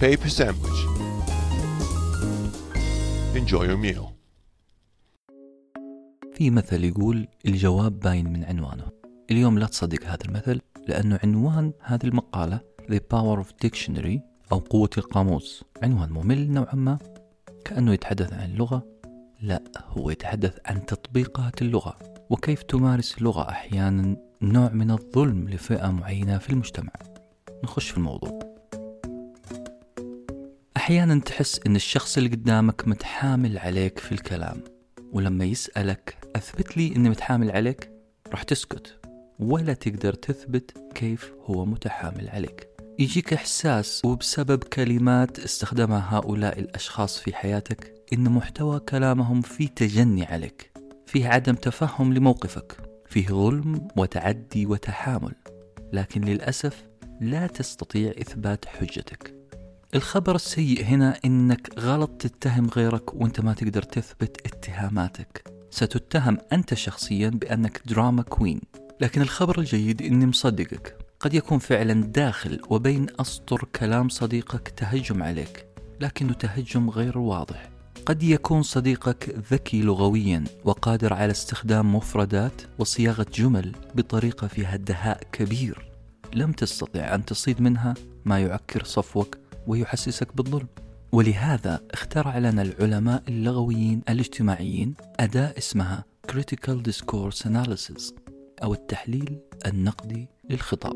paper sandwich. Enjoy your meal. في مثل يقول الجواب باين من عنوانه. اليوم لا تصدق هذا المثل لأنه عنوان هذه المقالة The Power of Dictionary أو قوة القاموس. عنوان ممل نوعا ما. كأنه يتحدث عن اللغة. لا هو يتحدث عن تطبيقات اللغة. وكيف تمارس اللغة أحيانا نوع من الظلم لفئة معينة في المجتمع. نخش في الموضوع. أحيانا تحس أن الشخص اللي قدامك متحامل عليك في الكلام ولما يسألك أثبت لي أني متحامل عليك؟ راح تسكت ولا تقدر تثبت كيف هو متحامل عليك. يجيك إحساس وبسبب كلمات استخدمها هؤلاء الأشخاص في حياتك إن محتوى كلامهم فيه تجني عليك فيه عدم تفهم لموقفك فيه ظلم وتعدي وتحامل لكن للأسف لا تستطيع إثبات حجتك. الخبر السيء هنا إنك غلط تتهم غيرك وإنت ما تقدر تثبت اتهاماتك. ستتهم أنت شخصيا بأنك دراما كوين لكن الخبر الجيد إني مصدقك. قد يكون فعلا داخل وبين أسطر كلام صديقك تهجم عليك لكنه تهجم غير واضح. قد يكون صديقك ذكي لغويا وقادر على استخدام مفردات وصياغة جمل بطريقة فيها دهاء كبير. لم تستطع أن تصيد منها ما يعكر صفوك ويحسسك بالظلم. ولهذا اخترع لنا العلماء اللغويين الاجتماعيين أداة اسمها Critical Discourse Analysis أو التحليل النقدي للخطاب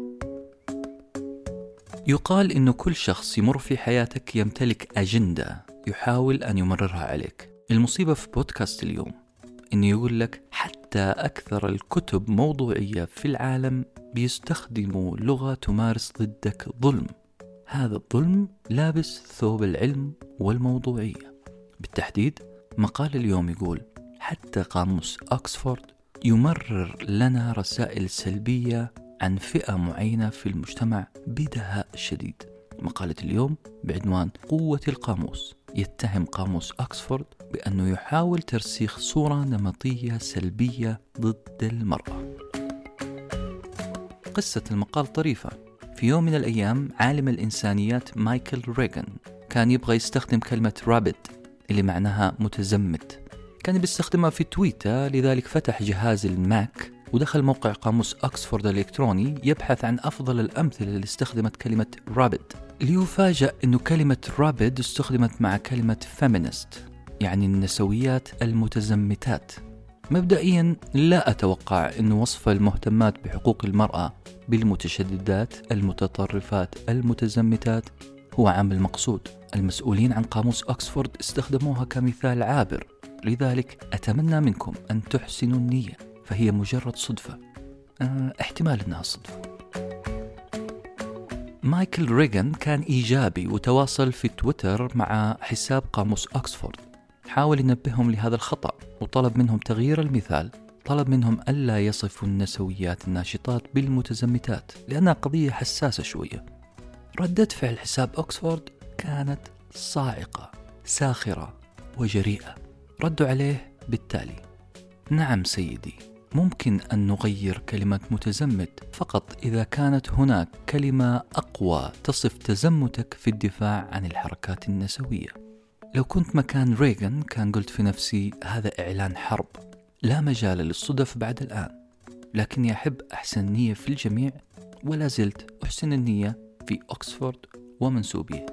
يقال أن كل شخص يمر في حياتك يمتلك أجندة يحاول أن يمررها عليك. المصيبة في بودكاست اليوم أنه يقول لك حتى أكثر الكتب موضوعية في العالم بيستخدموا لغة تمارس ضدك ظلم. هذا الظلم لابس ثوب العلم والموضوعية. بالتحديد مقال اليوم يقول حتى قاموس أكسفورد يمرر لنا رسائل سلبية عن فئة معينة في المجتمع بدهاء شديد. مقالة اليوم بعنوان قوة القاموس يتهم قاموس أكسفورد بأنه يحاول ترسيخ صورة نمطية سلبية ضد المرأة. قصة المقال طريفة. في يوم من الأيام عالم الإنسانيات مايكل ريغان كان يبغى يستخدم كلمة rabid اللي معناها متزمت. كان بيستخدمها في تويتر لذلك فتح جهاز ال Mac ودخل موقع قاموس أكسفورد الإلكتروني يبحث عن أفضل الأمثلة اللي استخدمت كلمة rabid ليفاجأ أنه كلمة rabid استخدمت مع كلمة feminist يعني النسويات المتزمتات. مبدئيا لا أتوقع أن وصف المهتمات بحقوق المرأة بالمتشددات المتطرفات المتزمتات هو عامل مقصود. المسؤولين عن قاموس أكسفورد استخدموها كمثال عابر. لذلك أتمنى منكم أن تحسنوا النية فهي مجرد صدفة. أه احتمال أنها صدفة. مايكل ريغان كان إيجابي وتواصل في تويتر مع حساب قاموس أكسفورد. حاول ينبههم لهذا الخطأ وطلب منهم تغيير المثال طلب منهم ألا يصفوا النسويات الناشطات بالمتزمتات لأنها قضية حساسة شوية. ردة فعل حساب أكسفورد كانت صاعقة ساخرة وجريئة. ردوا عليه بالتالي نعم سيدي ممكن أن نغير كلمة متزمت فقط إذا كانت هناك كلمة أقوى تصف تزمتك في الدفاع عن الحركات النسوية. لو كنت مكان ريغان كان قلت في نفسي هذا إعلان حرب لا مجال للصدف بعد الآن لكني أحب أحسن نية في الجميع ولا زلت أحسن النية في أكسفورد ومنسوبية.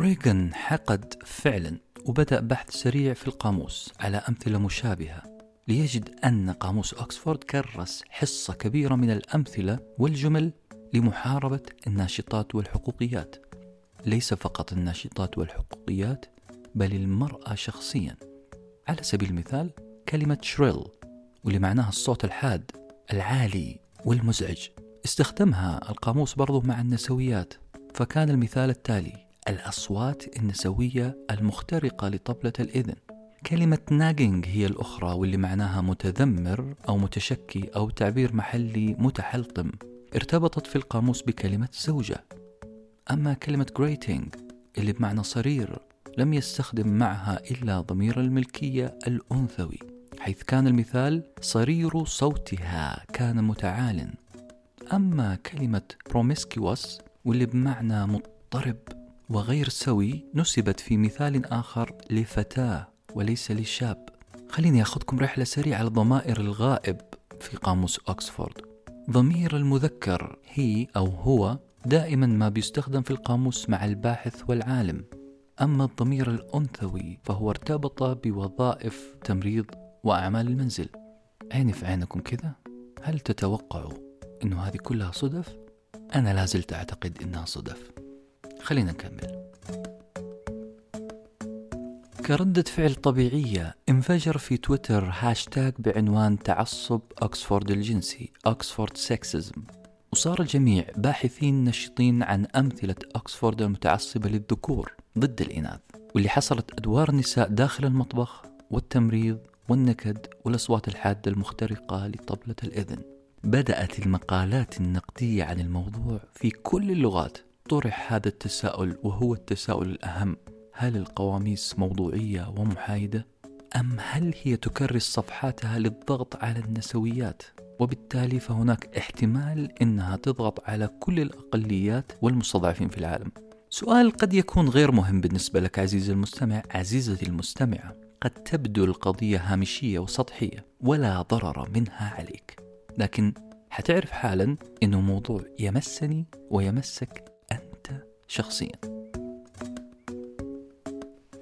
ريغان حقد فعلا وبدأ بحث سريع في القاموس على أمثلة مشابهة ليجد أن قاموس أكسفورد كرس حصة كبيرة من الأمثلة والجمل لمحاربة الناشطات والحقوقيات. ليس فقط الناشطات والحقوقيات بل المرأة شخصيا. على سبيل المثال كلمة شريل واللي معناها الصوت الحاد العالي والمزعج استخدمها القاموس برضو مع النسويات. فكان المثال التالي الأصوات النسوية المخترقة لطبلة الإذن. كلمة ناجينج هي الأخرى واللي معناها متذمر أو متشكي أو تعبير محلي متحلطم. ارتبطت في القاموس بكلمة زوجة. أما كلمة جريتينج اللي بمعنى صرير لم يستخدم معها إلا ضمير الملكية الأنثوي حيث كان المثال صرير صوتها كان متعال. أما كلمة promiscuous واللي بمعنى مضطرب وغير سوي نسبت في مثال آخر لفتاة وليس لشاب. خليني أخذكم رحلة سريعة على الضمائر الغائب في قاموس أكسفورد. ضمير المذكر he أو هو دائما ما بيستخدم في القاموس مع الباحث والعالم. أما الضمير الأنثوي فهو ارتبط بوظائف تمريض وأعمال المنزل. عيني في عينكم كذا؟ هل تتوقعوا أنه هذه كلها صدف؟ أنا لازلت أعتقد أنها صدف. خلينا نكمل. كردة فعل طبيعية. انفجر في تويتر هاشتاج بعنوان تعصب أكسفورد الجنسي Oxford sexism وصار الجميع باحثين نشطين عن أمثلة أكسفورد المتعصبة للذكور ضد الإناث واللي حصلت أدوار النساء داخل المطبخ والتمريض والنكد والأصوات الحادة المخترقة لطبلة الإذن بدأت المقالات النقدية عن الموضوع في كل اللغات طرح هذا التساؤل وهو التساؤل الأهم هل القواميس موضوعية ومحايدة؟ أم هل هي تكرس صفحاتها للضغط على النسويات؟ وبالتالي فهناك احتمال إنها تضغط على كل الأقليات والمستضعفين في العالم. سؤال قد يكون غير مهم بالنسبة لك عزيزي المستمع، عزيزتي المستمعة، قد تبدو القضية هامشية وسطحية ولا ضرر منها عليك. لكن حتعرف حالا انه موضوع يمسني ويمسك أنت شخصيا.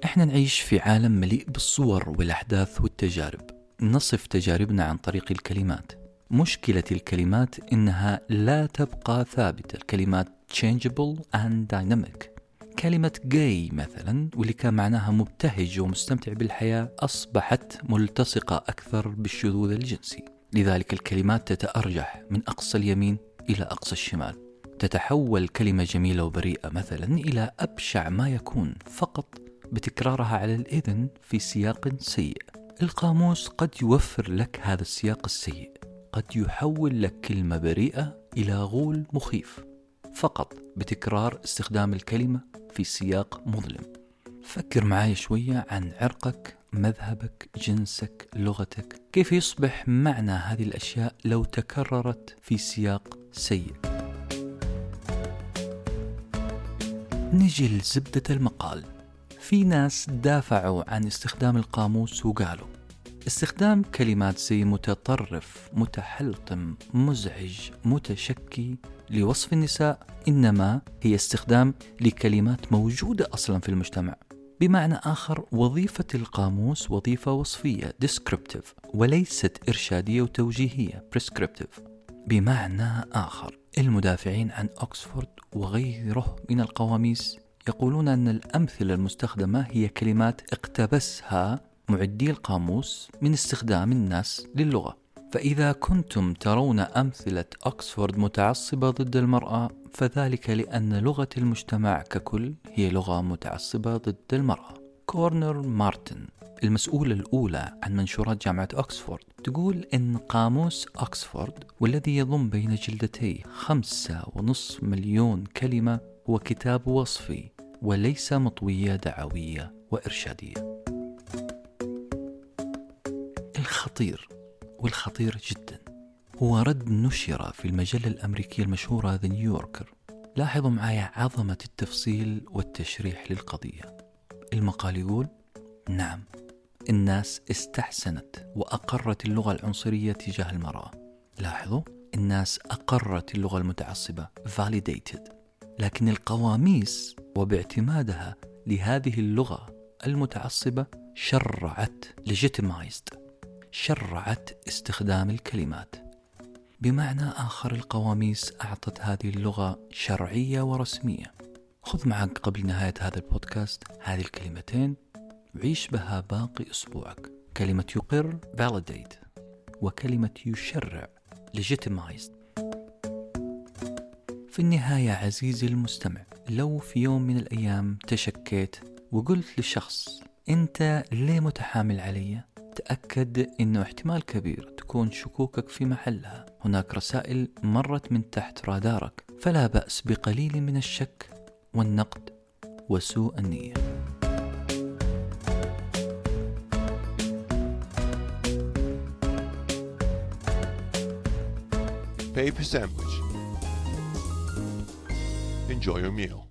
إحنا نعيش في عالم مليء بالصور والأحداث والتجارب نصف تجاربنا عن طريق الكلمات مشكلة الكلمات إنها لا تبقى ثابتة. الكلمات changeable and dynamic. كلمة gay مثلا واللي كان معناها مبتهج ومستمتع بالحياة أصبحت ملتصقة أكثر بالشذوذ الجنسي. لذلك الكلمات تتأرجح من أقصى اليمين إلى أقصى الشمال. تتحول كلمة جميلة وبريئة مثلا إلى أبشع ما يكون فقط بتكرارها على الإذن في سياق سيء. القاموس قد يوفر لك هذا السياق السيء. قد يحول لك كلمة بريئة إلى غول مخيف. فقط بتكرار استخدام الكلمة في سياق مظلم. فكر معي شوية عن عرقك مذهبك جنسك لغتك. كيف يصبح معنى هذه الأشياء لو تكررت في سياق سيء؟ نجي لزبدة المقال. في ناس دافعوا عن استخدام القاموس وقالوا استخدام كلمات زي متطرف متحلطم مزعج متشكي لوصف النساء إنما هي استخدام لكلمات موجودة أصلا في المجتمع بمعنى آخر وظيفة القاموس وظيفة وصفية descriptive وليست إرشادية وتوجيهية prescriptive بمعنى آخر. المدافعين عن أكسفورد وغيره من القواميس يقولون أن الأمثلة المستخدمة هي كلمات اقتبسها معدي القاموس من استخدام الناس للغة. فإذا كنتم ترون أمثلة أكسفورد متعصبة ضد المرأة فذلك لأن لغة المجتمع ككل هي لغة متعصبة ضد المرأة. كورنر مارتن المسؤولة الأولى عن منشورات جامعة أكسفورد تقول إن قاموس أكسفورد والذي يضم بين جلدتيه خمسة ونصف مليون كلمة هو كتاب وصفي وليس مطوية دعوية وإرشادية. الخطير والخطير جدا. هو رد نشر في المجلة الأمريكية المشهورة ذا نيويوركر لاحظوا معايا عظمة التفصيل والتشريح للقضية. المقال يقول نعم الناس استحسنت وأقرت اللغة العنصرية تجاه المرأة. لاحظوا الناس أقرت اللغة المتعصبة validated. لكن القواميس وباعتمادها لهذه اللغة المتعصبة شرعت legitimized شرعت استخدام الكلمات. بمعنى آخر القواميس أعطت هذه اللغة شرعية ورسمية. خذ معك قبل نهاية هذا البودكاست هذه الكلمتين وعيش بها باقي أسبوعك. كلمة يقر validate وكلمة يشرع legitimized في النهاية عزيزي المستمع لو في يوم من الأيام تشكيت وقلت لشخص أنت ليه متحامل علي؟ تأكد أنه احتمال كبير تكون شكوكك في محلها هناك رسائل مرت من تحت رادارك فلا بأس بقليل من الشك والنقد وسوء النية Paper sandwich. Enjoy your meal.